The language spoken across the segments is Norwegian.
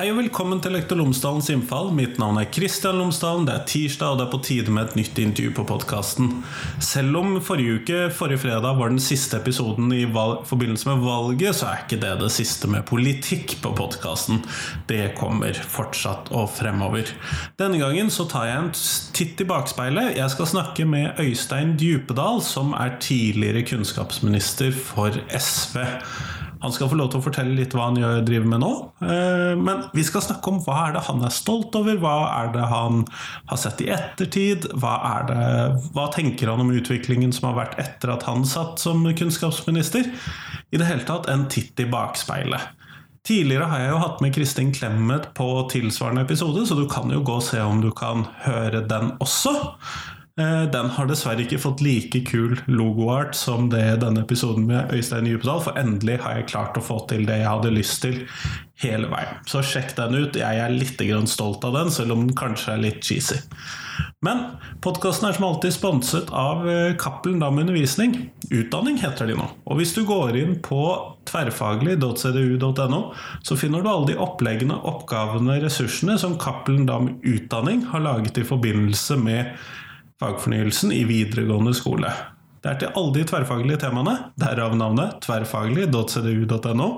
Hei og velkommen til Lektor Lomsdalens innfall. Mitt navn er Kristian Lomsdalen. Det er tirsdag, og det er på tide med et nytt intervju på podkasten. Selv om forrige uke, forrige fredag, var den siste episoden i forbindelse med valget, så er ikke det det siste med politikk på podkasten. Det kommer fortsatt og fremover. Denne gangen så tar jeg en titt i bakspeilet. Jeg skal snakke med Øystein Djupedal, som er tidligere kunnskapsminister for SV. Han skal få lov til å fortelle litt hva han driver med nå. Eh, men vi skal snakke om hva er det han er stolt over, hva er det han har sett i ettertid? Hva, er det, hva tenker han om utviklingen som har vært etter at han satt som kunnskapsminister? I det hele tatt en titt i bakspeilet. Tidligere har jeg jo hatt med Kristin Clemet på tilsvarende episode, så du kan jo gå og se om du kan høre den også. Eh, den har dessverre ikke fått like kul logoart som det denne episoden med Øystein Djupedal, for endelig har jeg klart å få til det jeg hadde lyst til hele veien. Så sjekk den ut. Jeg er litt stolt av den, selv om den kanskje er litt cheesy. Men podkasten er som alltid sponset av eh, Cappelen Dam Undervisning. Utdanning heter de nå. Og hvis du går inn på tverrfaglig.cdu.no, så finner du alle de oppleggene, oppgavene, ressursene som Cappelen Dam Utdanning har laget i forbindelse med fagfornyelsen i videregående skole. Det er til alle de tverrfaglige temaene, derav navnet tverrfaglig.cdu.no.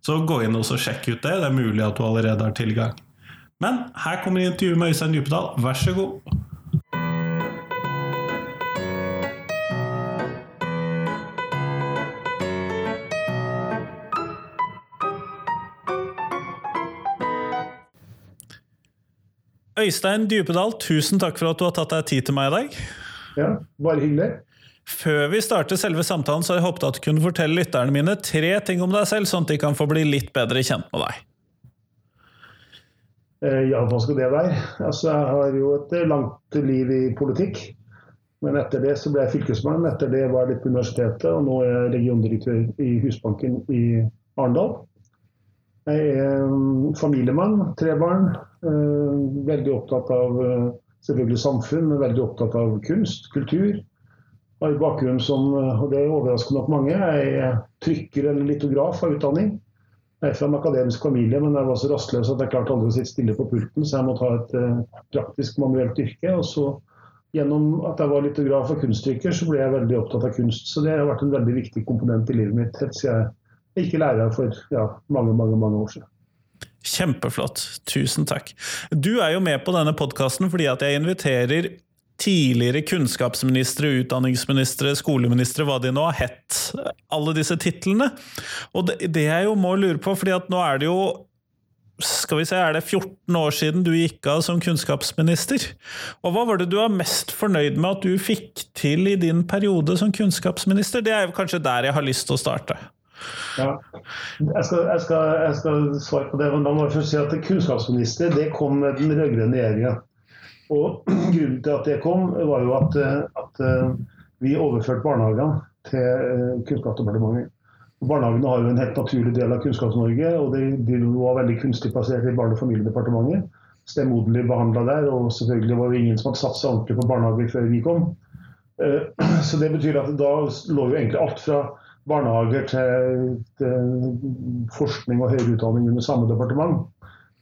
Så gå inn og sjekk ut det, det er mulig at du allerede har tilgang. Men her kommer intervjuet med Øystein Djupedal, vær så god. Øystein Djupedal, tusen takk for at du har tatt deg tid til meg i dag. Ja, bare hyggelig. Før vi starter selve samtalen, så har jeg håpet at du kunne fortelle lytterne mine tre ting om deg selv, sånn at de kan få bli litt bedre kjent med deg. Eh, ja, hva skal det være? Altså, jeg har jo et langt liv i politikk. Men etter det så ble jeg fylkesmann. Etter det var jeg litt på universitetet, og nå er jeg regiondirektør i Husbanken i Arendal. Jeg er mm, familiemann, tre barn. Eh, veldig opptatt av eh, selvfølgelig samfunn, men veldig opptatt av kunst, kultur. Har bakgrunn som, eh, og det overrasker nok mange, jeg er trykker eller litograf av utdanning. Jeg er fra en akademisk familie, men jeg var så rastløs at jeg klarte aldri å sitte stille på pulten, så jeg måtte ha et praktisk manuelt yrke. og så Gjennom at jeg var litograf og kunsttrykker, så ble jeg veldig opptatt av kunst. Så det har vært en veldig viktig komponent i livet mitt helt siden jeg gikk i lære for ja, mange, mange, mange år siden. Kjempeflott. Tusen takk. Du er jo med på denne podkasten fordi at jeg inviterer tidligere kunnskapsministre, utdanningsministre, skoleministre, hva de nå har hett. Alle disse titlene. Og det, det jeg jo må lure på, fordi at nå er det jo skal vi se, er det 14 år siden du gikk av som kunnskapsminister? Og hva var det du var mest fornøyd med at du fikk til i din periode som kunnskapsminister? Det er jo kanskje der jeg har lyst til å starte. Ja. Jeg skal, jeg, skal, jeg skal, svare på det. men da må jeg først si at Kunnskapsminister det kom med den rød-grønne regjeringa. Og Grunnen til at det kom, var jo at, at vi overførte barnehagene til eh, Kunnskapsdepartementet. Barnehagene har jo en helt naturlig del av Kunnskaps-Norge, og de, de, var veldig kunstig plassert i Barne- og familiedepartementet. Stemoderlig behandla der, og selvfølgelig var det ingen som hadde satsa ordentlig på barnehager før vi kom. Eh, så det betyr at da lå jo egentlig alt fra barnehager til, til forskning og høyere utdanning under samme departement.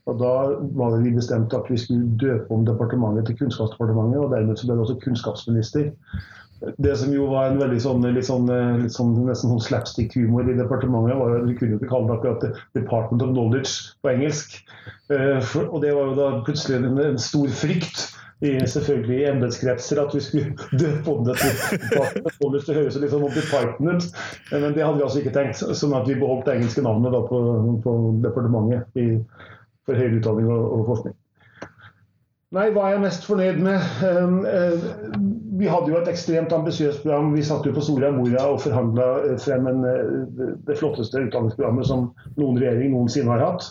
Og Da var det vi bestemte at vi skulle døpe om departementet til Kunnskapsdepartementet, og dermed så ble det også kunnskapsminister. Det som jo var en veldig sånn, litt sånn, litt sånn nesten sånn slapstick-humor i departementet, var jo at vi kunne ikke kalle det akkurat Department of Knowledge på engelsk. Eh, og det var jo da plutselig en, en stor frykt i selvfølgelig i embetskretser at vi skulle døpe om det til Thomas. Det høres litt sånn Monty Python ut, men det hadde vi altså ikke tenkt. Sånn at vi beholdt det engelske navnet da, på, på, departementet i, for høyere utdanning og, og, forskning. Nei, hva er jeg mest fornøyd med? Ehm, eh, vi hadde jo et ekstremt ambisiøst program. Vi satt jo på Soria Moria og forhandla eh, frem en, eh, det flotteste utdanningsprogrammet som noen regjering noensinne har hatt.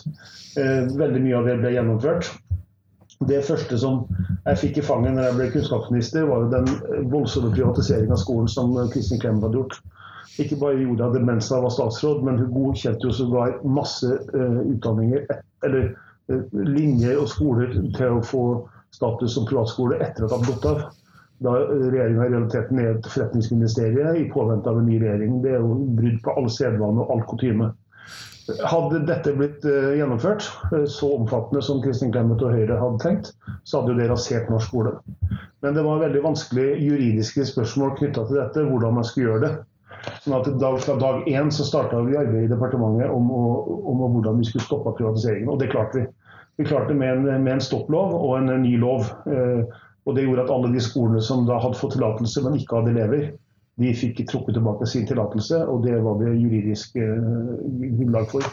Veldig mye av det ble gjennomført. Det første som jeg fikk i fanget når jeg ble kunnskapsminister, var jo den voldsomme privatiseringen av skolen som Kristin Clemet hadde gjort. Ikke bare gjorde hun det mens hun var statsråd, men hun godkjente jo sågar masse uh, utdanninger, eller uh, linjer og skoler til å få status som privatskole etter at hun hadde gått av. Da regjeringa i realiteten er et forretningsministerium i påvente av en ny regjering. Det er jo brudd på all sedvane og all kutyme. Hadde dette blitt uh, gjennomført, uh, så omfattende som Kristin Clemet og Høyre hadde tenkt, så hadde jo det rasert norsk skole. Men det var veldig vanskelig juridiske spørsmål knytta til dette, hvordan man skulle gjøre det. Sånn at dag, Fra dag én så starta vi arbeidet i departementet om, å, om hvordan vi skulle stoppe privatiseringen. Og det klarte vi. Vi klarte med med en stopplov og en, ny lov. Uh, og Det gjorde at alle de skolene som da hadde fått tillatelse, men ikke hadde elever, de fikk trukket tilbake sin tillatelse, og det var det juridisk eh, grunnlag for.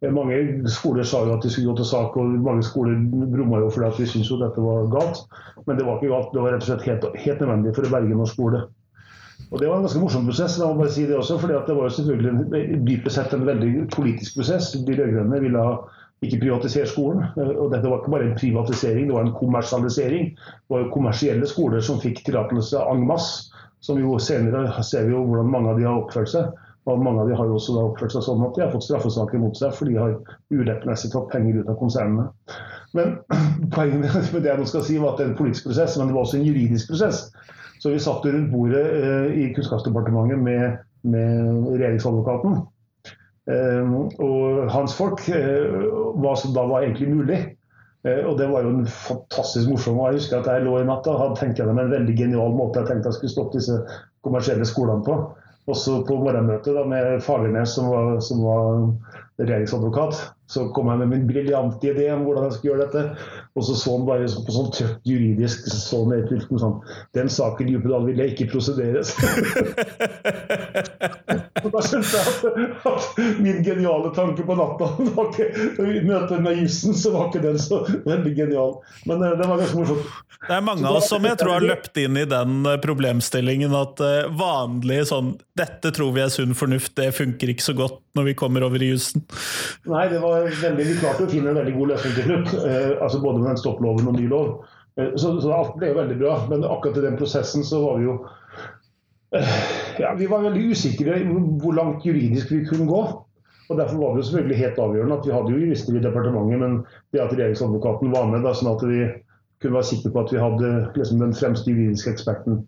Eh, mange skoler sa jo at de skulle gå til sak, og mange skoler brumma jo fordi at de syntes jo dette var galt. Men det var ikke galt, det var rett og slett helt, helt nødvendig for å berge norsk skole. Og Det var en ganske morsom prosess. da må bare si Det også, fordi det var jo selvfølgelig dypest sett en veldig politisk prosess. De rød-grønne ville ikke privatisere skolen. Eh, og Dette var ikke bare en privatisering, det var en kommersialisering. Det var jo kommersielle skoler som fikk tillatelse en masse som jo senere ser vi jo hvordan mange av de har oppført seg. Og mange av de har jo også oppført seg sånn at de har fått straffesaker mot seg, for de har urettmessig tatt penger ut av konsernene. Men poenget med det jeg nå skal si, var at det er en politisk prosess, men det var også en juridisk prosess. Så vi satt rundt bordet eh, i Kunnskapsdepartementet med, med regjeringsadvokaten. Eh, og hans folk, eh, hva som da var egentlig mulig. Eh, og det var jo en fantastisk morsom. og Jeg husker at jeg lå i natt og hadde tenkt gjennom en veldig genial måte jeg tenkte jeg skulle stoppe disse kommersielle skolene på. Også på morgenmøtet da, med Fagernes, som var, som var regjeringsadvokat, så kom jeg med min briljante idé om hvordan jeg skulle gjøre dette. Og så så han bare på sånn tørt juridisk så til sånn Den saken Djupedal ville ikke prosederes. og da skjønte jeg at, at, min geniale tanke på natta var ikke, I møte med jussen så var ikke den så veldig genial. Men eh, det var ganske morsomt. Det er mange av oss som jeg tror har løpt inn i den eh, problemstillingen at eh, vanlig sånn Dette tror vi er sunn fornuft, det funker ikke så godt når vi kommer over i jussen. Nei, det var veldig, klarte å finne en veldig god løsning til slutt. Eh, altså Både med den stopploven og ny lov. Eh, så, så, alt ble jo veldig bra. Men akkurat i den prosessen så var vi jo eh, ja, Vi var veldig usikre hvor langt juridisk vi kunne gå. Og Derfor var det jo selvfølgelig helt avgjørende at vi hadde jo jurister i departementet, men det at regjeringsadvokaten var med, da, sånn at vi kunne være sikre på at vi hadde liksom, den fremste juridiske eksperten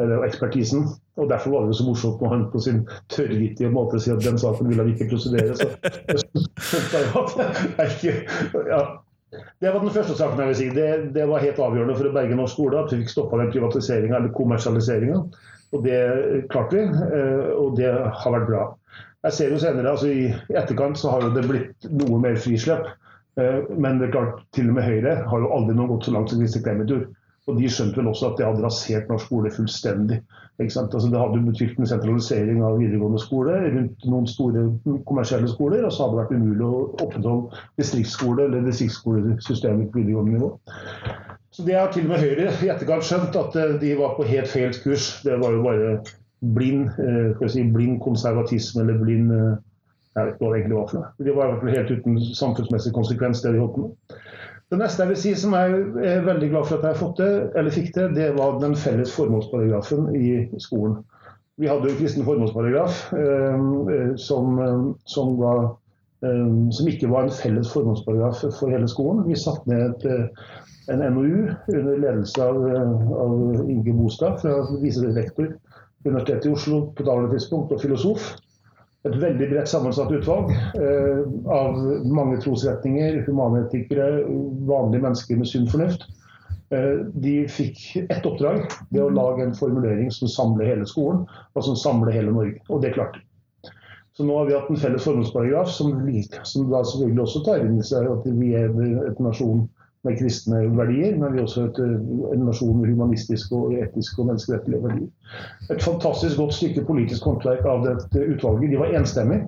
eller ekspertisen. Og Derfor var det jo så morsomt når han på sin tørrvittige måte sier at den saken vil han ikke prosedere. Så ja. Det var den første saken jeg vil si. Det, det, var helt avgjørende for å berge norsk skole at vi fikk stoppa den privatiseringa eller kommersialiseringa. Og det klarte vi, eh, og det har vært bra. Jeg ser jo senere, altså I etterkant så har det blitt noe mer frislipp. Eh, men det er klart, til og med Høyre har jo aldri noe gått så langt som Christer Clementur. Og de skjønte vel også at det hadde rasert norsk skole fullstendig. Altså, det hadde betydd en sentralisering av videregående skole rundt noen store kommersielle skoler, og så hadde det vært umulig å opprettholde distriktsskole eller distriktsskolesystemet på videregående nivå. Så det har til og med Høyre i etterkant skjønt, at eh, de var på helt feil kurs. Det var jo bare blind, eh, si, blind konservatisme eller blind eh, Jeg vet ikke hva det egentlig var for noe. De var helt uten samfunnsmessig konsekvens, det de holdt på med. Det neste jeg vil si som jeg er veldig glad for at jeg det, fikk det, det var den felles formålsparagrafen i skolen. Vi hadde jo kristen formålsparagraf eh, som, som, var, eh, som, ikke var en felles formålsparagraf for hele skolen. Vi satte ned et, eh, en NOU under ledelse av, eh, av Inge Bostad, fra viserektor Universitetet i Oslo på daværende tidspunkt, og filosof et veldig bredt sammensatt utvalg eh, av mange trosretninger, humanetikere, vanlige mennesker med sunn fornuft. Eh, de fikk ett oppdrag, det å lage en formulering som samler hele skolen, og som samler hele Norge. Og det klarte de. Så nå har vi hatt en felles formålsparagraf som, som da selvfølgelig også tar inn i seg at vi er et nasjon med kristne verdier, men vi er også et, en nasjon med humanistiske og etiske og menneskerettelige verdier. Et fantastisk godt stykke politisk håndverk av dette utvalget. De var enstemmige.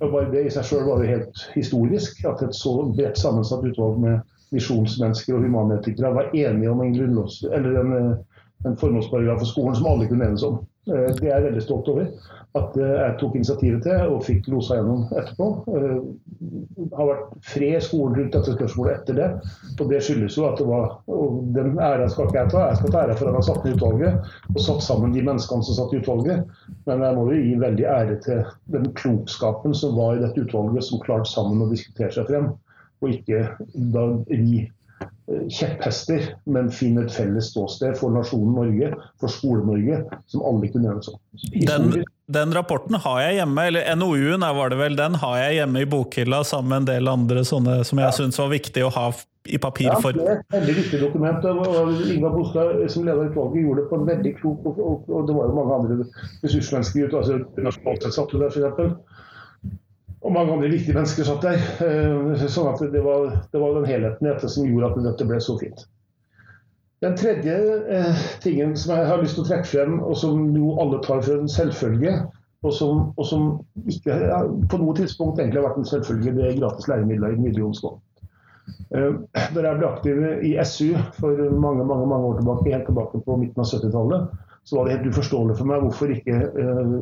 Og bare det i seg sjøl var jo helt historisk at et så bredt sammensatt utvalg med visjonsmennesker og humanetikere var enige om en, en, en formålsparagraf for skolen som alle kunne enes om. Eh, det er jeg veldig stolt over at eh, jeg tok initiativet til og fikk losa gjennom etterpå. Det eh, har vært fred i skolen rundt dette spørsmålet etter det. Og det skyldes jo at det var og Den æra skal ikke jeg ta, jeg skal ta æra for at jeg har satt ned utvalget og satt sammen de menneskene som satt i utvalget. Men jeg må jo gi veldig ære til den klokskapen som var i dette utvalget, som klarte sammen å diskutere seg frem, og ikke da ri kjepphester, men finne et felles ståsted for nasjonen Norge, for Skole-Norge, som alle kunne enes om. Den, den, rapporten har jeg hjemme, eller NOU-en var det vel, den har jeg hjemme i bokhylla sammen med en del andre sånne som jeg ja. syns var viktig å ha i papirform. Ja, det er et veldig viktig dokument. og Ingvar Bostad som leder utvalget gjorde det på en veldig klok og, og, og det var jo mange andre ressursmennesker altså Nasjonalt satt der, f.eks og mange andre viktige mennesker satt der. Eh, sånn at det var, det var den helheten i dette som gjorde at dette ble så fint. Den tredje eh, tingen som jeg har lyst til å trekke frem, og som jo alle tar for en selvfølge, og som, og som ikke ja, på noe tidspunkt egentlig har vært en selvfølge, det er gratis læremidler i den videregående skolen. Eh, da jeg ble aktiv i SU for mange mange, mange år tilbake, helt tilbake på midten av 70-tallet, så var det helt uforståelig for meg hvorfor ikke uh,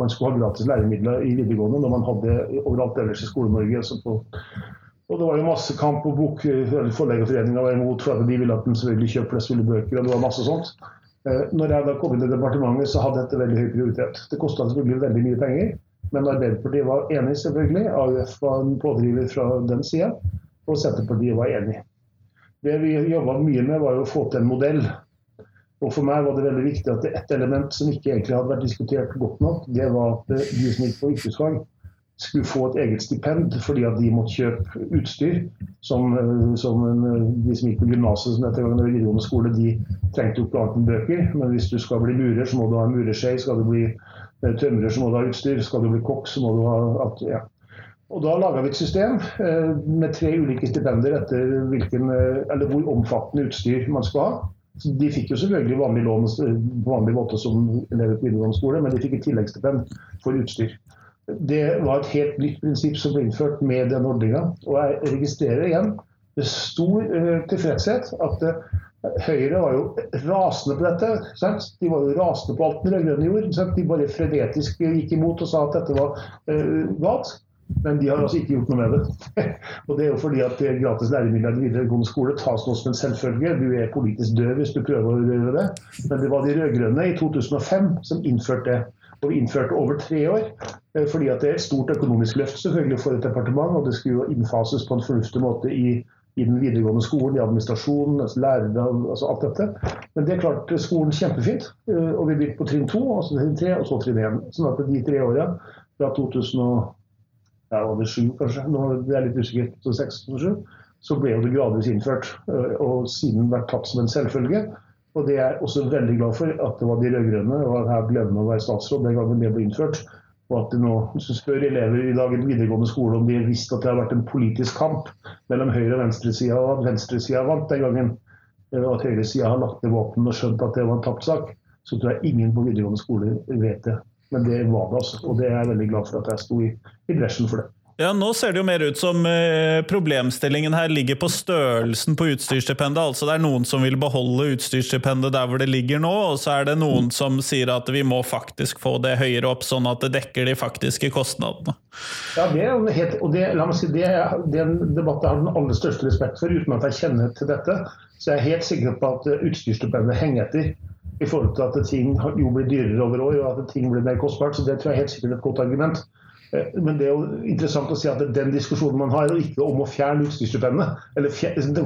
man skulle ha gratis læremidler i videregående når man hadde overalt ellers i Skole-Norge. Og det var jo masse kamp, og bok, Forleggerforeninga var imot for at de ville at en selvfølgelig kjøpe flest mulig bøker. og det var masse sånt. Uh, når jeg da kom inn i departementet, så hadde dette veldig høy prioritet. Det kosta selvfølgelig veldig mye penger, men Arbeiderpartiet var enig, selvfølgelig. AUF var en pådriver fra den sida, og Senterpartiet var enig. Det vi jobba mye med, var jo å få til en modell og For meg var det veldig viktig at det ett element som ikke egentlig hadde vært diskutert godt nok, det var at de som gikk på yrkesfag, skulle få et eget stipend fordi at de måtte kjøpe utstyr. Som, eh, som de som gikk på gymnaset som heter videregående skole, de trengte jo klart med bøker. Men hvis du skal bli murer, så må du ha en murerskje. Skal du bli eh, tømrer, så må du ha utstyr. Skal du bli kokk, så må du ha alt. ja. Og Da laga vi et system eh, med tre ulike stipender etter hvilken, eller hvor omfattende utstyr man skal ha. De fikk jo selvfølgelig vanlig lån på vanlig måte som elever på videregående skole, men de fikk et tilleggsstipend for utstyr. Det var et helt nytt prinsipp som ble innført med den ordninga. Og jeg registrerer igjen med stor uh, tilfredshet at uh, Høyre var jo rasende på dette. Sant? De var jo rasende på alt den rød-grønne gjorde. Sant? De bare frenetisk gikk imot og sa at dette var uh, galt. Men de har altså ikke gjort noe med det. og det er jo fordi at gratis læremidler i videregående skole tas nå som en selvfølge. Du er politisk død hvis du prøver å gjøre det. Men det var de rød-grønne i 2005 som innførte det. Og innførte over tre år, eh, fordi at det er et stort økonomisk løft selvfølgelig for et departement. Og det skulle jo innfases på en fornuftig måte i, i den videregående skolen, i administrasjonen, altså lærere, altså alt dette. Men det er klart skolen kjempefint. Eh, og vi begynte på trinn to, og så trinn tre, og så trinn én. Sånn at de tre åra fra 2000 ja, over sju kanskje, nå er jeg litt usikker, så seks sju, så ble det gradvis innført. Øh, og siden vært tatt som en selvfølge. Og det er jeg også veldig glad for at det var de rød-grønne, og at jeg glemmer å være statsråd den gangen det ble innført. Og at det nå så spør elever i dag i videregående skole om de har visst at det har vært en politisk kamp mellom høyre- og venstresida, og at venstresida vant den gangen. Øh, og at høyresida har lagt ned våpen og skjønt at det var en tapt sak. Så tror jeg ingen på videregående skole vet det. Men det var det altså. Og det er jeg veldig glad for at jeg sto i, i bresjen for det. Ja, Nå ser det jo mer ut som eh, problemstillingen her ligger på størrelsen på utstyrsstipendet. Altså det er noen som vil beholde utstyrsstipendet der hvor det ligger nå, og så er det noen som sier at vi må faktisk få det høyere opp, sånn at det dekker de faktiske kostnadene. Ja, det er helt, og det, la meg si, det, det er en debatt jeg har den aller største respekt for, uten at jeg kjenner til dette. Så jeg er helt sikker på at utstyrsstipendet henger etter i forhold til at ting jo blir dyrere over år og at ting blir mer kostbart. Så det tror jeg er helt sikkert et godt argument. Eh, men det er jo interessant å si at det er den diskusjonen man har, og ikke om å fjerne utstyrsstipendet.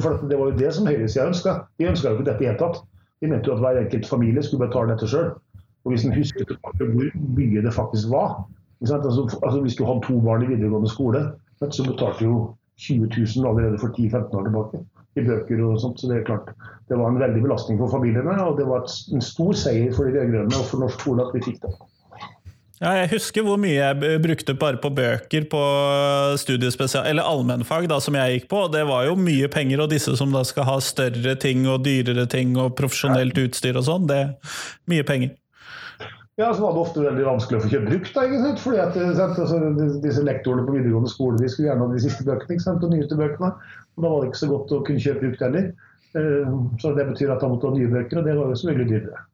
For det var jo det som høyresida ønska. De ønska jo ikke dette i hele tatt. De mente jo at hver enkelt familie skulle betale dette sjøl. Og hvis en husker tilbake hvor mye det faktisk var altså, altså, Hvis du hadde to barn i videregående skole, så betalte du jo 20 000 allerede for 10-15 år tilbake i bøker og sånt. Så det er klart, det var en veldig belastning for familiene, og det var en stor seier for de rød-grønne og for norsk skole at vi fikk det. Ja, jeg husker hvor mye jeg brukte bare på bøker på studiespesial, eller allmennfag da, som jeg gikk på. Det var jo mye penger, og disse som da skal ha større ting og dyrere ting og profesjonelt utstyr og sånn, det er mye penger. Ja, så var det ofte veldig vanskelig å få kjøpt brukt. da, ikke sant? Fordi at altså, Disse lektorene på videregående skole de skulle gjerne ha de siste bøkene, ikke sant? og nyeste bøkene. Og Da var det ikke så godt å kunne kjøpe brukt heller. Eh, så Det betyr at han måtte ha nye bøker, og det var jo så veldig dyrere.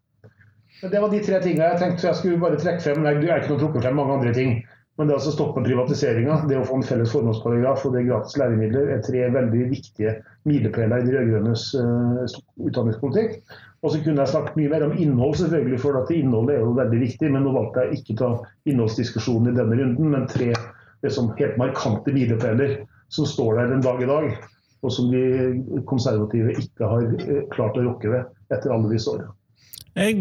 Det var de tre tingene jeg tenkte jeg skulle bare trekke frem. Jeg er ikke noe trukket frem mange andre ting. Men det å stoppe privatiseringa, det å få en felles formålsparagraf og det gratis læremidler er tre veldig viktige milepæler i de rød-grønnes uh, utdanningspolitikk. Og så kunne jeg snakket mye mer om innhold, selvfølgelig, for at innholdet er jo veldig viktig. Men nå valgte jeg ikke å ta innholdsdiskusjonen i denne runden, men tre liksom, helt markante milepæler som står der en dag i dag. og som de konservative ikke har eh, klart å rokke ved etter alle disse årene.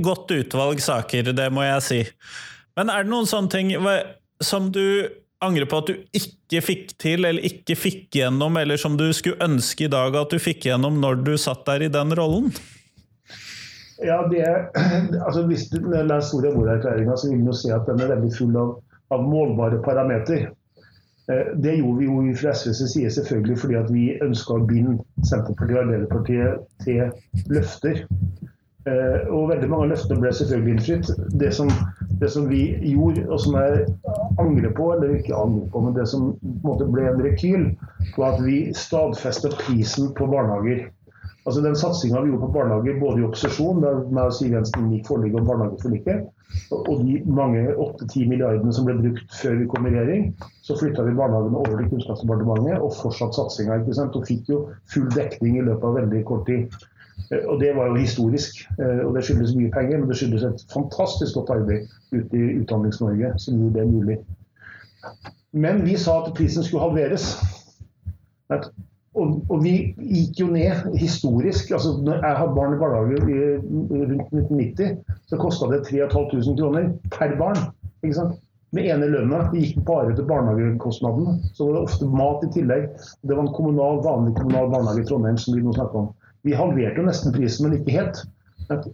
Godt utvalg saker, det må jeg si. Men er det noen sånne ting som du angrer på at du ikke fikk til, eller ikke fikk gjennom, eller som du skulle ønske i dag at du fikk gjennom når du satt der i den rollen? Ja, det, altså Hvis du leser Soria Moria-erklæringa, så vil du se at den er veldig full av, av målbare parameter. Eh, det gjorde vi jo fra SVs side selvfølgelig fordi at vi ønska å binde Senterpartiet og Arbeiderpartiet til løfter. Eh, og veldig mange av løftene ble selvfølgelig innfridd. Det det som, vi gjorde, og som jeg angrer på, eller ikke angrer på, men det som en ble en rekyl, var at vi stadfestet prisen på barnehager. Altså Den satsinga vi gjorde på barnehager både i opposisjon, der meg og Siv Jensen gikk forlik om barnehageforliket, og de mange 8-10 milliardene som ble brukt før vi kom i regjering, så flytta vi barnehagene over til Kunnskapsdepartementet og fortsatt satsinga. Og fikk jo full dekning i løpet av veldig kort tid. Eh, og Det var jo historisk. Eh, og Det skyldes mye penger, men det skyldes et fantastisk godt arbeid ute i Utdannings-Norge som gjorde det mulig. Men vi sa at prisen skulle halveres. Og, og, vi gikk jo ned historisk. altså når Jeg hadde barn i barnehage rundt 1990, så kosta det 3500 kroner per barn. ikke sant? Med ene lønna. Det gikk bare til barnehagekostnadene. Så var det ofte mat i tillegg. Det var en kommunal, vanlig kommunal barnehage i Trondheim som vi nå snakker om. Vi halverte jo nesten prisen, men ikke helt.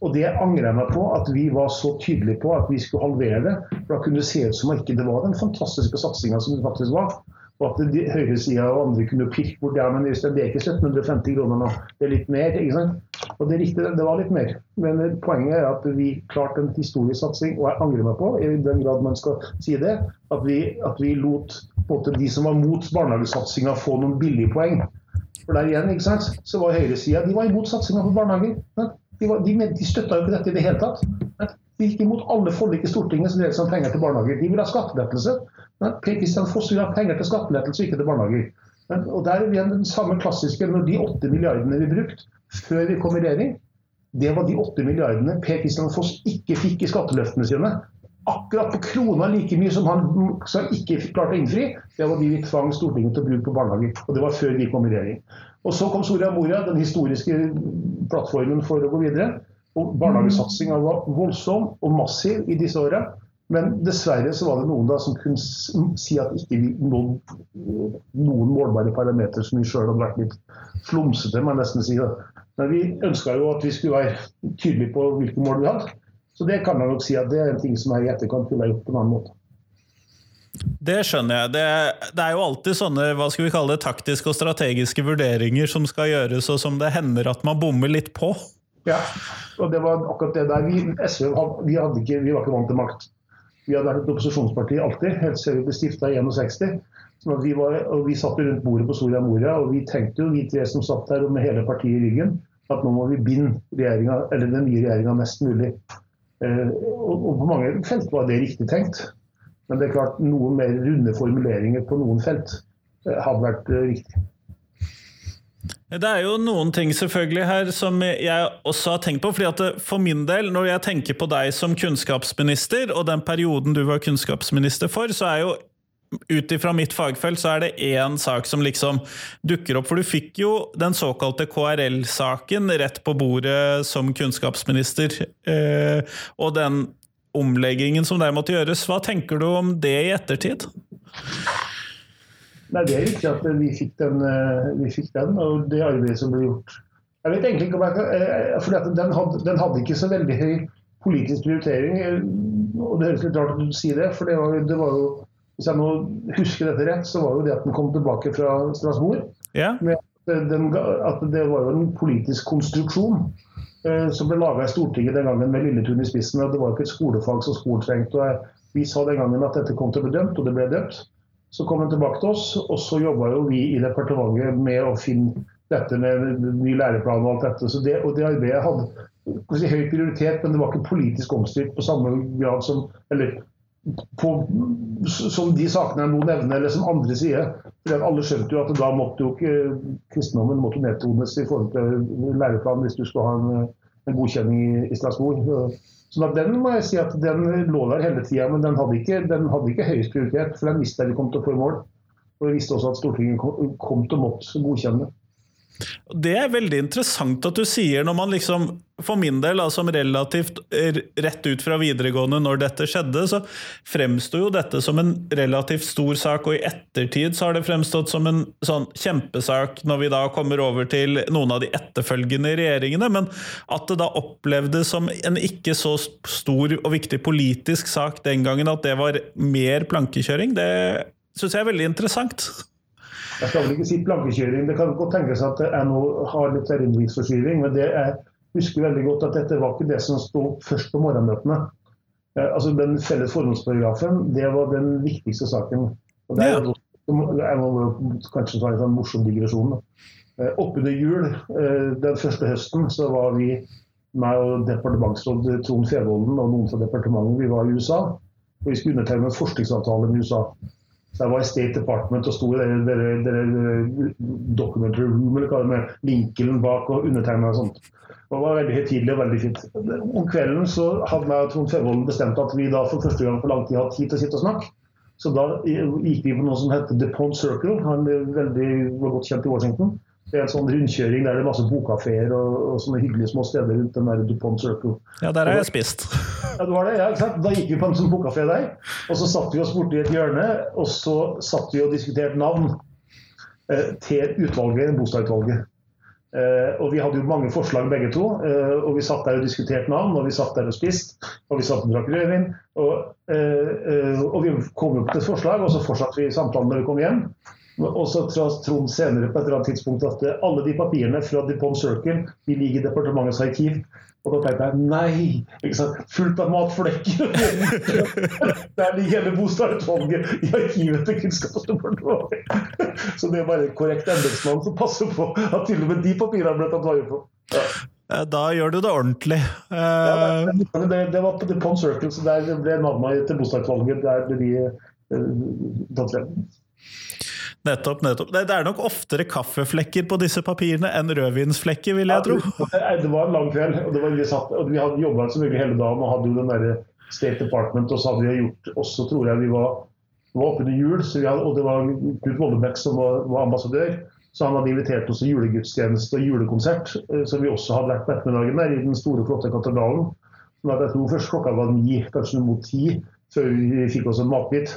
Og det angrer jeg meg på, at vi var så tydelige på at vi skulle halvere det. For da kunne det se ut som at ikke det var den fantastiske satsinga som det faktisk var. Og at høyresida og andre kunne pirke bort ja, men det er ikke 1750 kroner nå, det er litt mer. ikke sant? Og Det er riktig, det var litt mer. Men poenget er at vi klarte en historisk satsing, og jeg angrer meg på, i den grad man skal si det, at vi, at vi lot både de som var mot barnehagesatsinga, få noen billige poeng. For der igjen, ikke sant, så var høyresida de var imot satsinga på barnehager. De, de, de støtta jo ikke dette i det hele tatt. De gikk imot alle forlik i Stortinget som dreide penger til barnehager. De ville ha skattelettelse. Per Kristian Foss vil ha penger til skattelettelse, ikke til barnehager. Og der er igjen den samme klassiske når de åtte milliardene vi brukte før vi kom i regjering, det var de åtte milliardene Per Kristian Foss ikke fikk i skatteløftene sine. Akkurat på krona like mye som han ikke klarte å innfri. Det var de vi tvang Stortinget til å bruke på barnehager. Og det var før vi kom i regjering. Og så kom Soria Moria, den historiske plattformen for å gå videre. Og Barnehagesatsinga var voldsom og massiv i disse åra. Men dessverre så var det noen da som kunne si at ikke vi nådde noen målbare parametere som vi sjøl hadde vært litt flumsete, må jeg nesten si. Da. Men vi ønska jo at vi skulle være tydelige på hvilke mål vi hadde. Så det kan jeg nok si at det er en ting som jeg i etterkant ville gjort på en annen måte. Det skjønner jeg. Det, det, er jo alltid sånne hva skal vi kalle det, taktiske og strategiske vurderinger som skal gjøres, og som det hender at man bommer litt på. Ja, og det var akkurat det der. Vi, SV vi, ikke, vi var ikke vant til makt. Vi hadde vært et opposisjonsparti alltid, helt siden vi ble stifta i 61. Sånn vi, var, og vi satt rundt bordet på Soria Moria, og vi tenkte jo, vi tre som satt der med hele partiet i ryggen, at nå må vi binde den nye regjeringa mest mulig. Eh, og, og, på mange felt var det riktig tenkt. Men det er klart noen mer runde formuleringer på noen felt eh, hadde vært eh, riktig. Det er jo noen ting selvfølgelig her som jeg også har tenkt på. fordi at For min del, når jeg tenker på deg som kunnskapsminister, og den perioden du var kunnskapsminister for, så er jo ut ifra mitt fagfelt så er det én sak som liksom dukker opp. For du fikk jo den såkalte KRL-saken rett på bordet som kunnskapsminister. Eh, og den omleggingen som der måtte gjøres. Hva tenker du om det i ettertid? Nei, Det er riktig at vi fikk, den, eh, vi fikk den, og det arbeidet som ble gjort. Jeg vet egentlig ikke om jeg, kan for den hadde, den hadde ikke så veldig høy politisk prioritering. Eh, og Det høres litt rart ut å si det, for det var, det var, jo Hvis jeg nå husker dette rett, så var jo det at den kom tilbake fra Strasbourg. Yeah. Med den, at det var jo en politisk konstruksjon eh, som ble laga i Stortinget den gangen med Lilletun i spissen. og Det var ikke et skolefag som skolen trengte. og Vi sa den gangen at dette kom til å bli dømt, og det ble dømt. Så kom han tilbake til oss, og så jobba jo vi i departementet med å finne dette med ny læreplan og alt dette. Så det, og det arbeidet hadde si, høy prioritet, men det var ikke politisk omstridt på samme grad som eller på, som de sakene jeg nå nevner, eller som andre sier. Alle skjønte jo at da måtte jo ikke kristendommen måtte nedtones i forhold til læreplanen hvis du skulle ha en godkjenning i, Strasbourg. Så den må jeg si at den lå der hele tida, men den hadde, ikke, den hadde ikke høyest prioritet. For den visste jeg vi kom til å få i mål. Og vi visste også at Stortinget kom, kom til å måtte godkjenne. Det er veldig interessant at du sier når man liksom For min del, altså relativt rett ut fra videregående når dette skjedde, så fremsto jo dette som en relativt stor sak, og i ettertid så har det fremstått som en sånn kjempesak når vi da kommer over til noen av de etterfølgende regjeringene, men at det da opplevdes som en ikke så stor og viktig politisk sak den gangen, at det var mer plankekjøring, det syns jeg er veldig interessant. Jeg skal vel ikke si plankekjøring. Det kan godt tenkes at jeg nå har litt erindringsforskyving, men det jeg husker veldig godt at dette var ikke det som sto først på morgenmøtene. Eh, altså Den felles formålsparagrafen det var den viktigste saken. Og det er, Jeg må kanskje ta en sånn morsom digresjon. Eh, Oppunder jul eh, den første høsten så var vi, meg og departementsråd Trond Fevolden og noen fra departementet, vi var i USA. Og vi skulle undertegne en forskningsavtale med USA. Så jeg var i State Department og sto i det documentary room eller hva det med linkelen bak og undertegna og sånt. Det var veldig høytidelig og veldig fint. Om kvelden så hadde jeg og Trond Fevold bestemt at vi da for første gang på lang tid hadde tid til å sitte og snakke. Så da gikk vi på noe som heter The Pond Circle. Han er veldig godt kjent i Washington. Det er en sånn rundkjøring der det er masse bokkafeer og, og, sånne hyggelige små steder rundt den der DuPont Circle. Ja, der har jeg spist. Ja, det var det, ja, ikke sant? Da gikk vi på en sånn bokkafé der, og så satt vi oss borti et hjørne, og så satt vi og diskuterte navn eh, til utvalget, Bostadutvalget. Eh, og vi hadde jo mange forslag begge to, eh, og vi satt der og diskuterte navn, og vi satt der og spiste, og vi satt og drakk rødvin. Og, eh, eh, og vi kom opp til et forslag, og så fortsatte vi samtalen når vi kom hjem. Og så sa Trond senere på et eller annet tidspunkt at eh, alle de papirene fra DuPont Circle de ligger i departementets arkiv. Og da tenkte jeg nei! Fullt av matflekker! Der ligger hele Bostadutvalget i arkivet til Kunnskapsdepartementet. Så det er bare korrekt embetsmann som passer på at til og med de papirene ble tatt vare på. Ja. Eh, da gjør du det ordentlig. Ja, det, det, var på DuPont Circle, så der ble navnet til Bostadutvalget der ble de uh, tatt frem. Nettopp. nettopp. Det er nok oftere kaffeflekker på disse papirene enn rødvinsflekker, vil jeg tro. det var en lang kveld, og, var, vi, satt, og vi hadde jobba selvfølgelig hele dagen og hadde jo den der State Department, og så hadde vi gjort også, tror jeg vi var, var oppe til jul, hadde, og det var Knut Vollebekk som var, var, ambassadør. Så han hadde invitert oss til julegudstjeneste og julekonsert, eh, som vi også hadde vært på ettermiddagen der i den store, flotte katedralen. Sånn jeg tror først klokka var ni, kanskje mot ti, før vi fikk oss en matbit.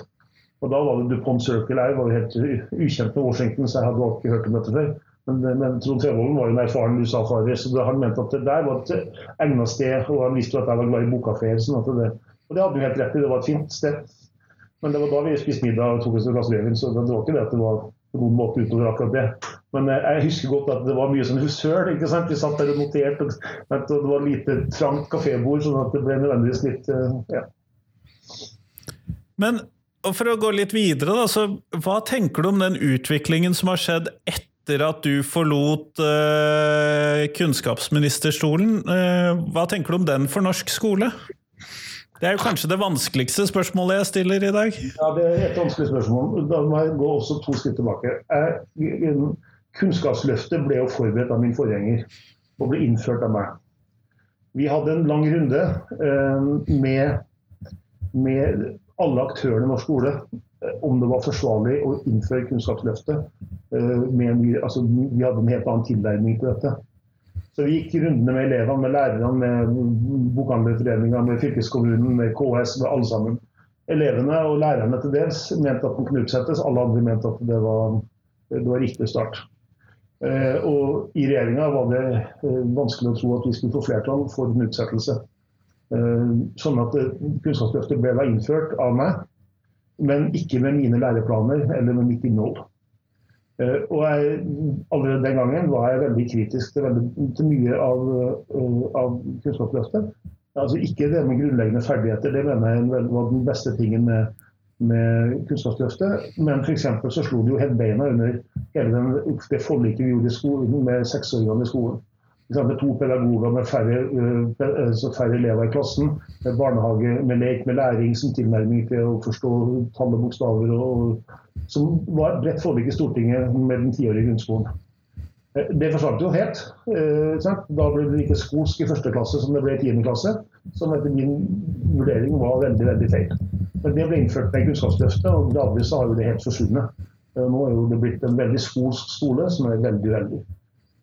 Og Da var det DuPont Circle her, var jo helt ukjent med Washington, så jeg hadde ikke hørt om dette før. Men, men Trond Trevolden var jo en erfaren USA-farer, så han mente at det der var et egnet sted. Og han visste jo at jeg var glad i bokkafeer. Sånn og det hadde han helt rett i, det var et fint sted. Men det var da vi spiste middag og tok oss et glass rødvin, så det var ikke det at det var på god måte utover akkurat det. Men eh, jeg husker godt at det var mye sånn søl. ikke sant? Vi satt der og noterte, og det var lite trangt kafébord, sånn at det ble nødvendigvis litt eh, ja. Men og For å gå litt videre, da, så hva tenker du om den utviklingen som har skjedd etter at du forlot uh, kunnskapsministerstolen? Uh, hva tenker du om den for norsk skole? Det er jo kanskje det vanskeligste spørsmålet jeg stiller i dag. Ja, det er et vanskelig spørsmål. Da må jeg gå også to skritt tilbake. Jeg, kunnskapsløftet ble jo forberedt av min forgjenger og ble innført av meg. Vi hadde en lang runde uh, med, med alle aktørene i norsk skole eh, om det var forsvarlig å innføre Kunnskapsløftet. Eh, altså, vi hadde en helt annen tilnærming til dette. Så Vi gikk rundene med elevene, med lærerne, med Bokhandlerforeninga, med fylkeskommunen, med KS, med alle sammen. Elevene og lærerne til dels mente at den kunne utsettes, alle andre mente at det var, det var riktig start. Eh, og I regjeringa var det vanskelig å tro at vi skulle få flertall for en utsettelse. Eh, sånn at eh, Kunnskapsløftet ble da innført av meg, men ikke med mine læreplaner eller med mitt innhold. Eh, og jeg, Allerede den gangen var jeg veldig kritisk til, veldig, til mye av, av, Kunnskapsløftet. Altså Ikke det med grunnleggende ferdigheter, det mener jeg var den beste tingen med, med Kunnskapsløftet. Men f.eks. så slo det jo helt beina under hele den, det forliket vi gjorde i skolen med seksåringene i skolen med to pedagoger med færre, så færre, elever i klassen. Med barnehage med lek med læring som tilnærming til å forstå tall og bokstaver. Som var et bredt forlik i Stortinget med den tiårige grunnskolen. Eh, det forsvant jo helt. Da ble det ikke skolsk i første klasse som det ble i tiende klasse. Som etter min vurdering var veldig veldig feil. Men det ble innført med Kunnskapsløftet, og gradvis har jo det helt forsvunnet. Nå er jo det blitt en veldig skolsk skole som er veldig, veldig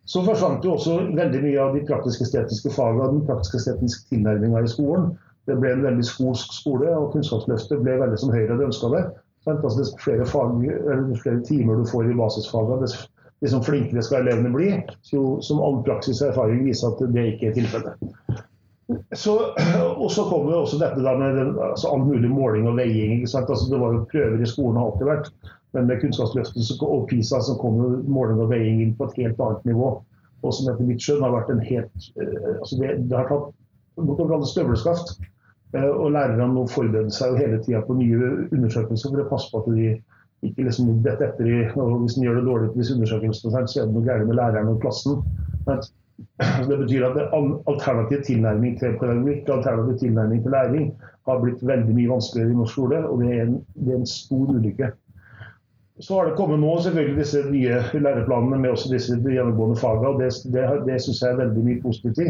Så forsvant jo også veldig mye av de praktisk-estetiske fagene, den praktisk-estetiske tilnærminga i skolen. Det ble en veldig skolsk skole, og Kunnskapsløftet ble veldig som Høyre hadde ønska det. Altså, dess flere, fag, flere, timer du får i basisfagene, dess flinkere skal elevene bli. Jo, som all praksis og erfaring viser at det ikke er tilfellet. Så, og så kommer også dette med altså all mulig måling og veiing. Altså, det var jo prøver i skolen har alltid vært. Men med Kunnskapsløftet og PISA så kommer måling og veiing inn på et helt annet nivå. Og som etter mitt skjønn har vært en helt eh, altså det, det har tatt bortover alle støvelskaft. Eh, og lærerne må forberede seg hele tida på nye undersøkelser for å passe på at de ikke liksom detter etter i og Hvis de gjør det dårlig på disse undersøkelsene, så er det noe galt med læreren og klassen. Det betyr at alternativ tilnærming til pedagogikk alternativ tilnærming til læring har blitt veldig mye vanskeligere i norsk skole, og det er en, det er en stor ulykke. Så har det kommet nå selvfølgelig disse nye læreplanene med også disse gjennomgående fagene. og Det, det, det syns jeg er veldig mye positivt i.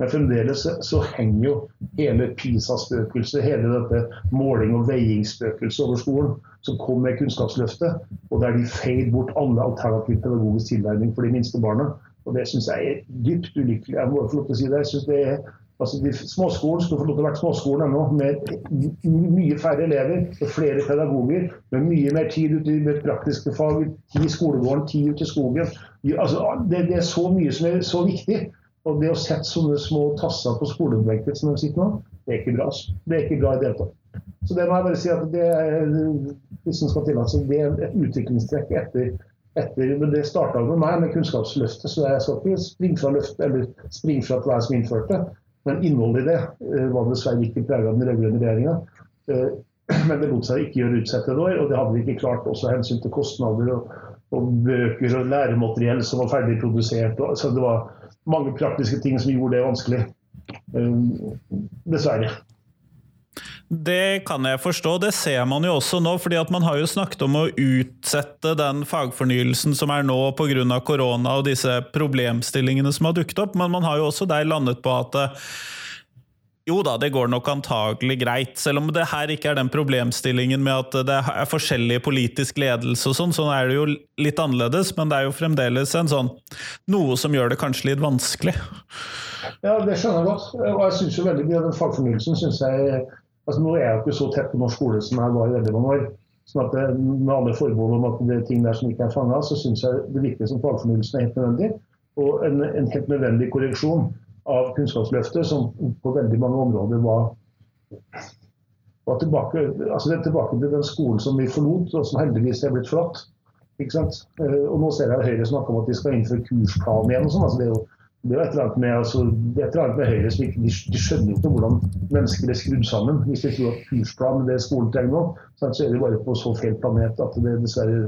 Men fremdeles så henger jo hele PISA-spøkelset, hele dette måling- og veiingsspøkelset over skolen, som kom med Kunnskapsløftet, og der de feide bort alle alternativ pedagogisk tilnærming for de minste barna. Og Det syns jeg er dypt ulykkelig. Jeg må få lov til å si det. Jeg synes det er Altså, de Småskolen skulle få lov til å være småskolen ennå, med mye færre elever og flere pedagoger. Med mye mer tid ute i praktiske fag, tid i skolegården, tid ute i skogen. Altså, det, det, er så mye som er så viktig. Og det å sette sånne små tasser på skolebenken som de sitter nå, det er ikke bra. Det er ikke bra i det hele tatt. Så det må jeg bare si at det hvis skal tillate, det er et utviklingstrekk etter etter, Det starta med meg med Kunnskapsløftet, så jeg skal ikke springe fra løftet eller springe fra jeg som innførte. Men innholdet i det eh, var dessverre ikke preget av den rød-grønne regjeringa. Eh, men det lot seg ikke gjøre utsette et år, og det hadde vi ikke klart også av hensyn til kostnader og, og, bøker og læremateriell som var ferdig produsert. Og, så det var mange praktiske ting som gjorde det vanskelig. Eh, dessverre. Det kan jeg forstå. Det ser man jo også nå. fordi at Man har jo snakket om å utsette den fagfornyelsen som er nå pga. korona og disse problemstillingene som har dukket opp. Men man har jo også der landet på at eh, jo da, det går nok antagelig greit. Selv om det her ikke er den problemstillingen med at det er forskjellig politisk ledelse og sånn, sånn er det jo litt annerledes. Men det er jo fremdeles en sånn noe som gjør det kanskje litt vanskelig. Ja, det skjønner jeg godt. Og jeg syns jo veldig mye av den fagfornyelsen syns jeg Altså, nå er jeg ikke så tett på norsk skole som jeg var i veldig mange år. sånn at det, Med alle forbehold om at det er ting der som ikke er fanga, så syns jeg det virker som fagfornyelsen er helt nødvendig. Og en, en, helt nødvendig korreksjon av Kunnskapsløftet, som på veldig mange områder var, tilbake, altså det er tilbake til den skolen som vi forlot, og som heldigvis er blitt sant? Eh, og nå ser jeg Høyre snakke om at de skal innføre kursplan igjen. og sånn, altså det er jo det er et eller annet med, altså, med Høyre som ikke, de, de skjønner ikke hvordan mennesker er skrudd sammen. Hvis de tror at kursplan det skolen trenger nå, så er de bare på så feil planet at det er dessverre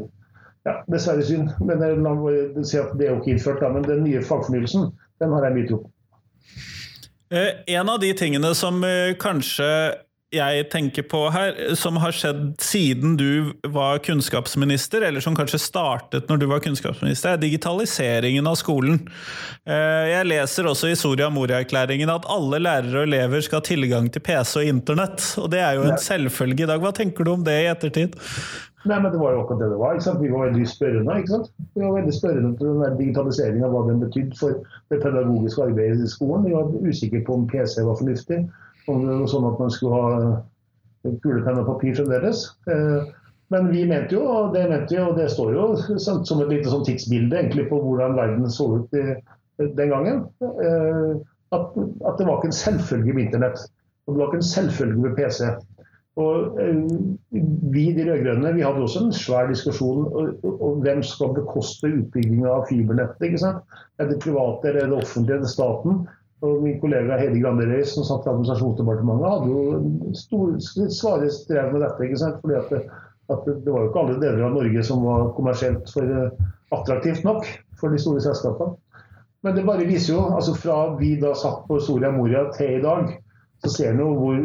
ja, dessverre synd. Men jeg, la meg si at det er jo ikke innført, da, men den nye fagfornyelsen den har jeg mye tro på. Eh, en av de tingene som eh, kanskje jeg tenker på her, som har skjedd siden du var kunnskapsminister, eller som kanskje startet når du var kunnskapsminister, er digitaliseringen av skolen. Eh, jeg leser også i Soria Moria-erklæringen at alle lærere og elever skal ha tilgang til PC og internett. Og det er jo en selvfølge i dag. Hva tenker du om det i ettertid? Nei, men Det var jo akkurat det det var. ikke sant? Vi var veldig spørrende. ikke sant? Vi var veldig spørrende til den digitaliseringa, hva den betydde for det pedagogiske arbeidet i skolen. Vi var usikre på om PC var fornuftig om det var sånn at man skulle ha kulepenn og papir fremdeles. Eh, men vi mente jo, og det mente vi, og det står jo som et lite sånn tidsbilde egentlig på hvordan verden så ut den gangen, eh, at, at det var ikke en selvfølge med internett. Og det var ikke en selvfølge med PC. Og eh, Vi de rød-grønne vi hadde også en svær diskusjon om hvem skal bekoste utbygginga av fibernettet. ikke sant? Er det private, er det offentlige, er det staten? Og min kollega Heidi Grande Røis, som satt i Administrasjonsdepartementet, hadde jo stor, svare strev med dette. ikke sant? Fordi at det, at det, var jo ikke alle deler av Norge som var kommersielt for eh, attraktivt nok for de store selskapene. Men det bare viser jo, altså fra vi da satt på Soria Moria til i dag, så ser vi jo hvor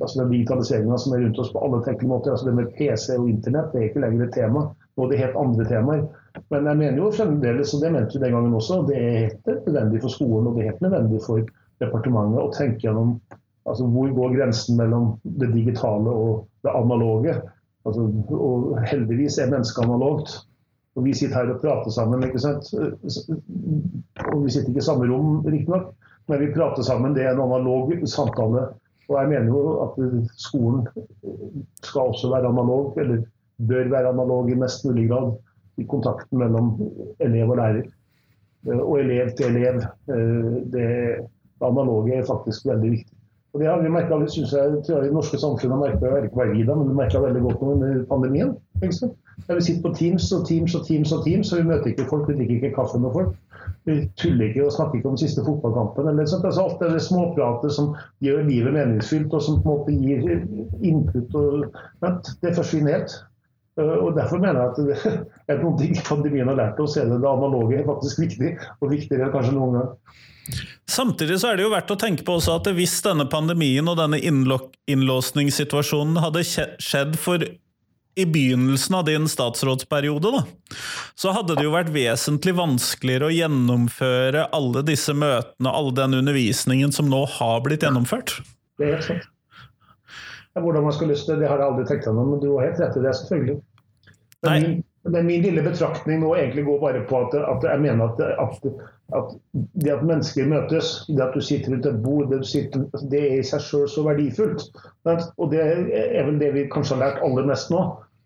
altså den digitaliseringa som er rundt oss på alle tenkelige måter. altså Det med PC og internett det er ikke lenger et tema. Nå er det helt andre temaer. Men jeg mener jo fremdeles, og det mente vi den gangen også, det er helt nødvendig for skolen og det er helt nødvendig for departementet å tenke gjennom altså hvor går grensen mellom det digitale og det analoge. Altså, og heldigvis er mennesket analogt. Og vi sitter her og prater sammen. ikke sant? Og vi sitter ikke i samme rom, riktignok, men vi prater sammen. Det er en analog samtale. Og jeg mener jo at skolen skal også være analog, eller bør være analog i mest mulig grad i kontakten mellom elev og lærer. Og elev til elev. Det analoge er faktisk veldig viktig. Og Det har vi merka synes jeg, tror jeg, i norske samfunnet merka ikke bare vi da, men vi merka veldig godt under pandemien. Der vi sitter på Teams og Teams og Teams og Teams, og vi møter ikke folk, vi drikker ikke kaffe med folk. Vi tuller ikke og snakker ikke om den siste fotballkampen. eller sånt. Altså, alt det småpratet som gjør livet meningsfylt, og som på en måte gir input. Og, det forsvinner helt. Og Derfor mener jeg at det er noen ting pandemien har lært oss, er det det analoge er faktisk viktig, og viktigere enn kanskje noen gang. Samtidig så er det jo verdt å tenke på også at hvis denne pandemien og denne innlåsningssituasjonen hadde skjedd for i begynnelsen av din statsrådsperiode, da, så hadde det jo vært vesentlig vanskeligere å gjennomføre alle disse møtene, all den undervisningen som nå har blitt gjennomført. Det er helt sant. Hvordan man skal løse det, det har jeg aldri tenkt gjennom, men du har helt rett i det, selvfølgelig. Men Nei. Men min lille betraktning nå egentlig går bare på at, at jeg mener at, at, at, det at mennesker møtes, det at du sitter rundt et bord, det, sitter, det er i seg selv så verdifullt. Og det er vel det vi kanskje har lært aller mest nå.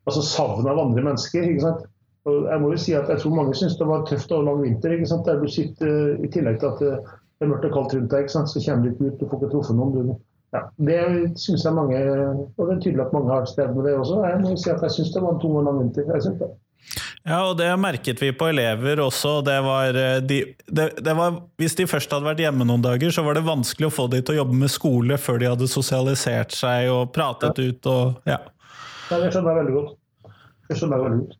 Altså savnet av andre mennesker. ikke sant? Og jeg må jo si at jeg tror mange syns det var tøft og lang vinter. ikke sant? Der du sitter, I tillegg til at det er mørkt og kaldt rundt deg, ikke sant? så kommer du ikke ut, du får ikke truffet noen. Du, ja, det syns jeg mange Og det er tydelig at mange har strevd med det også. Jeg må si at jeg syns det var en tung og lang vinter. Ja, og det merket vi på elever også. Det var, eh, de, det, det var, hvis de først hadde vært hjemme noen dager, så var det vanskelig å få de til å jobbe med skole før de hadde sosialisert seg og pratet ja. ut. Og, ja. ja, det skjønner jeg godt. Veldig godt.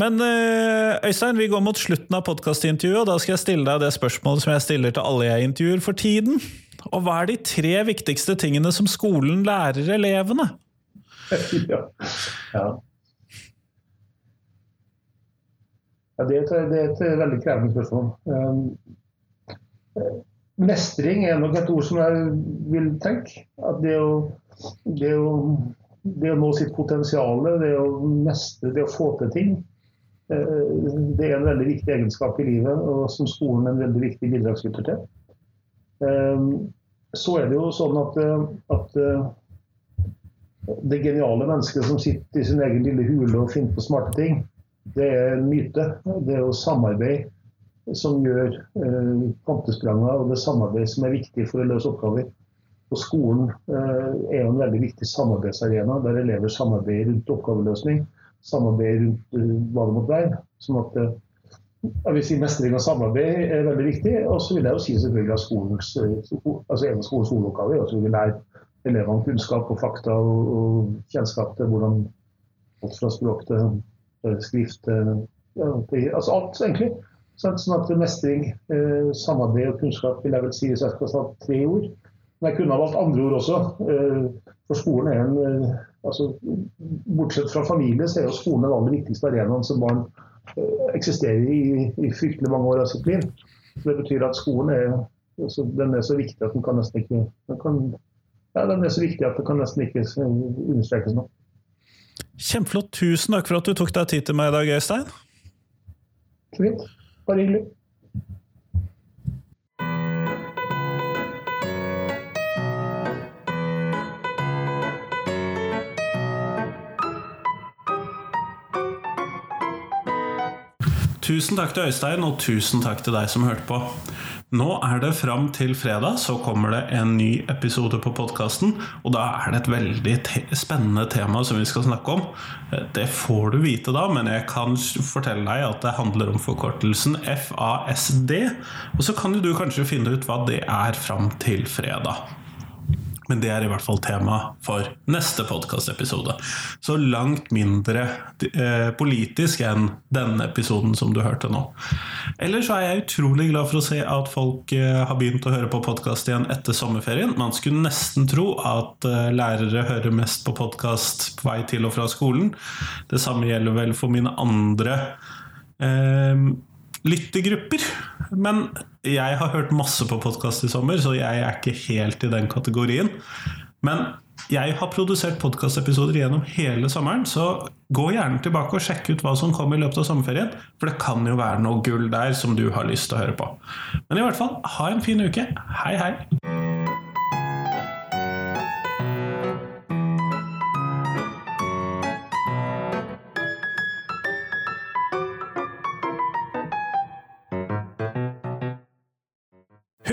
Men eh, Øystein, vi går mot slutten av podkastintervjuet, og da skal jeg stille deg det spørsmålet som jeg stiller til alle jeg intervjuer for tiden. Og hva er de tre viktigste tingene som skolen lærer elevene? ja. ja. Ja, det, er et, det, er et, veldig krevende spørsmål. Um, mestring er nok et ord som jeg vil tenke. At det å, det å, det å nå sitt potensial, det å mestre, det å få til ting, uh, det er en veldig viktig egenskap i livet, og som skolen er en veldig viktig bidragsyter til. Um, så er det jo sånn at, at uh, det geniale mennesket som sitter i sin egen lille hule og finner på smarte ting, det er en myte. Det er jo samarbeid som gjør eh, og det er samarbeid som er viktig for å løse oppgaver. Og Skolen eh, er jo en veldig viktig samarbeidsarena, der elever samarbeider rundt oppgaveløsning. Samarbeider rundt hva det måtte være. Sånn at jeg vil si Mestring og samarbeid er veldig viktig. Og så vil jeg jo si selvfølgelig at skolens, altså en av skolens hovedoppgaver er å lære elevene kunnskap og fakta og, og kjennskap til hvordan alt fra språk til skrift ja, til, Altså alt, egentlig. Sånn at mestring, eh, samarbeid og kunnskap vil jeg vel si hvis jeg skal ta tre ord. Men jeg kunne ha valgt andre ord også. Eh, for skolen er en altså, Bortsett fra familie, så er jo skolen den aller viktigste arenaen som barn eksisterer i, i fryktelig mange år av sitt liv. Det betyr at skolen er, den er så viktig at den kan nesten ikke den, kan, ja, den er så viktig at den kan nesten ikke understrekes nok. Kjempeflott. Tusen takk for at du tok deg tid til meg i dag, Øystein. Fint. Bare hyggelig. Tusen takk til Øystein, og tusen takk til deg som hørte på. Nå er det fram til fredag, så kommer det en ny episode på podkasten. Og da er det et veldig te spennende tema som vi skal snakke om. Det får du vite da, men jeg kan fortelle deg at det handler om forkortelsen FASD. Og så kan du kanskje finne ut hva det er fram til fredag. Men det er i hvert fall tema for neste podkastepisode. Så langt mindre eh, politisk enn denne episoden som du hørte nå. Ellers så er jeg utrolig glad for å se at folk eh, har begynt å høre på podkast igjen etter sommerferien. Man skulle nesten tro at eh, lærere hører mest på podkast på vei til og fra skolen. Det samme gjelder vel for mine andre eh, lyttergrupper. Men jeg har hørt masse på podkast i sommer, så jeg er ikke helt i den kategorien. Men jeg har produsert podkastepisoder gjennom hele sommeren, så gå gjerne tilbake og sjekk ut hva som kom i løpet av sommerferien, for det kan jo være noe gull der som du har lyst til å høre på. Men i hvert fall, ha en fin uke. Hei, hei!